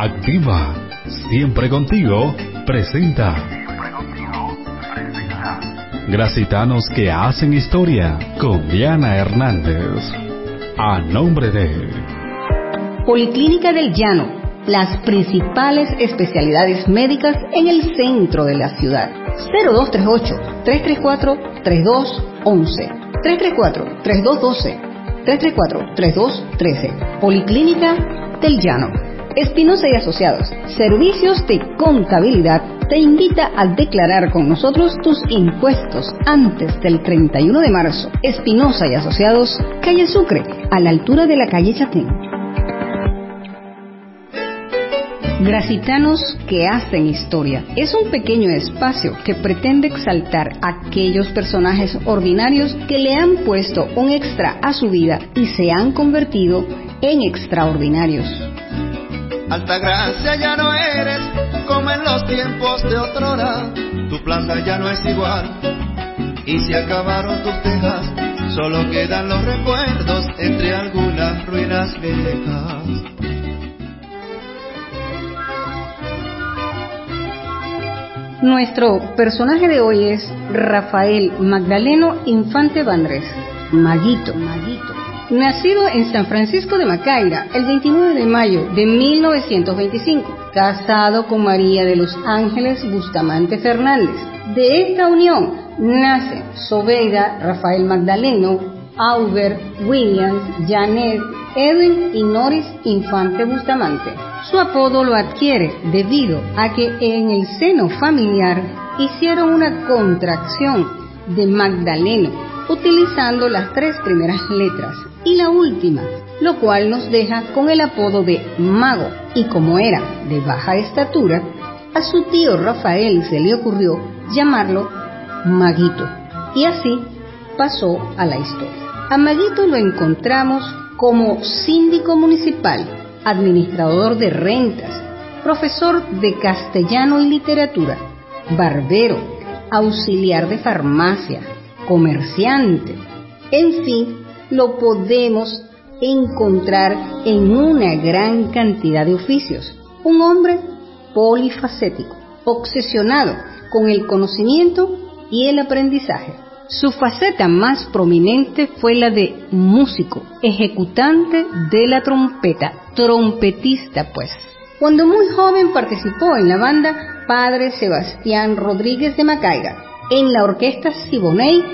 Activa, siempre contigo, presenta. Gracitanos que hacen historia con Diana Hernández. A nombre de Policlínica del Llano, las principales especialidades médicas en el centro de la ciudad. 0238-334-3211, 334-3212, 334-3213. Policlínica del Llano. Espinosa y Asociados, Servicios de Contabilidad, te invita a declarar con nosotros tus impuestos antes del 31 de marzo. Espinosa y Asociados, calle Sucre, a la altura de la calle Chatén. Gracitanos que hacen historia es un pequeño espacio que pretende exaltar a aquellos personajes ordinarios que le han puesto un extra a su vida y se han convertido en extraordinarios. Alta gracia ya no eres como en los tiempos de otrora. Tu planta ya no es igual. Y se acabaron tus tejas, solo quedan los recuerdos entre algunas ruinas viejas. Nuestro personaje de hoy es Rafael Magdaleno Infante Vandrés, Maguito. Maguito nacido en San Francisco de Macaira el 29 de mayo de 1925, casado con María de los Ángeles Bustamante Fernández. De esta unión nace Sobeida, Rafael Magdaleno, Auber, Williams, Janet, Edwin y Norris Infante Bustamante. Su apodo lo adquiere debido a que en el seno familiar hicieron una contracción de Magdaleno, utilizando las tres primeras letras y la última, lo cual nos deja con el apodo de Mago. Y como era de baja estatura, a su tío Rafael se le ocurrió llamarlo Maguito. Y así pasó a la historia. A Maguito lo encontramos como síndico municipal, administrador de rentas, profesor de castellano y literatura, barbero, auxiliar de farmacia, comerciante, en fin, lo podemos encontrar en una gran cantidad de oficios. Un hombre polifacético, obsesionado con el conocimiento y el aprendizaje. Su faceta más prominente fue la de músico, ejecutante de la trompeta, trompetista pues. Cuando muy joven participó en la banda Padre Sebastián Rodríguez de Macaira, en la orquesta Siboney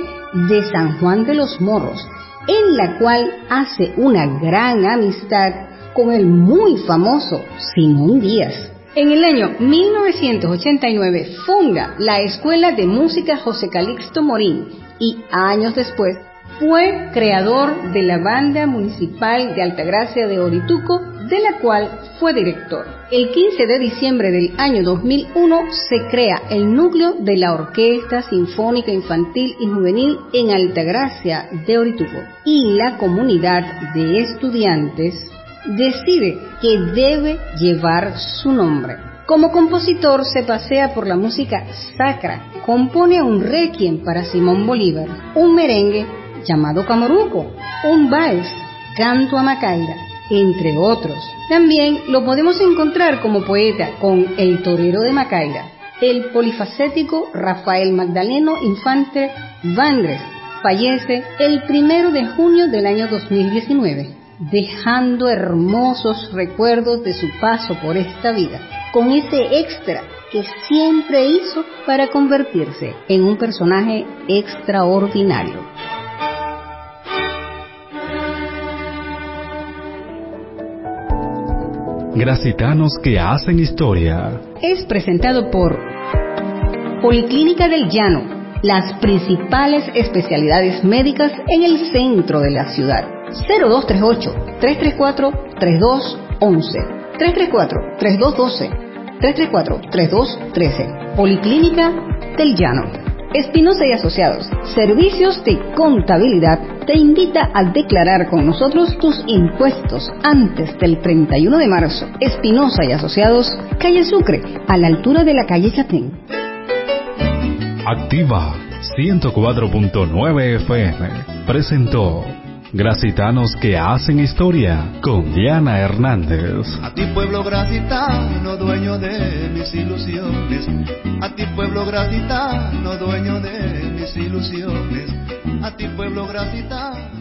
de San Juan de los Morros, en la cual hace una gran amistad con el muy famoso Simón Díaz. En el año 1989 funda la Escuela de Música José Calixto Morín y años después fue creador de la Banda Municipal de Altagracia de Orituco, de la cual fue director. El 15 de diciembre del año 2001 se crea el núcleo de la Orquesta Sinfónica Infantil y Juvenil en Altagracia de Orituco y la comunidad de estudiantes decide que debe llevar su nombre. Como compositor se pasea por la música sacra, compone un requiem para Simón Bolívar, un merengue llamado Camoruco, un vals, canto a Macaira, entre otros. También lo podemos encontrar como poeta con El Torero de Macaira, el polifacético Rafael Magdaleno Infante Vandres, fallece el primero de junio del año 2019, dejando hermosos recuerdos de su paso por esta vida, con ese extra que siempre hizo para convertirse en un personaje extraordinario. Gracitanos que hacen historia. Es presentado por Policlínica del Llano, las principales especialidades médicas en el centro de la ciudad. 0238-334-3211, 334-3212, 334-3213. Policlínica del Llano. Espinosa y Asociados, Servicios de Contabilidad, te invita a declarar con nosotros tus impuestos antes del 31 de marzo. Espinosa y Asociados, calle Sucre, a la altura de la calle Chatén. Activa, 104.9 FM presentó Gracitanos que hacen historia con Diana Hernández. A ti pueblo gracitano, dueño de mis ilusiones. A ti pueblo gracitano, dueño de mis ilusiones. A ti pueblo gracitano.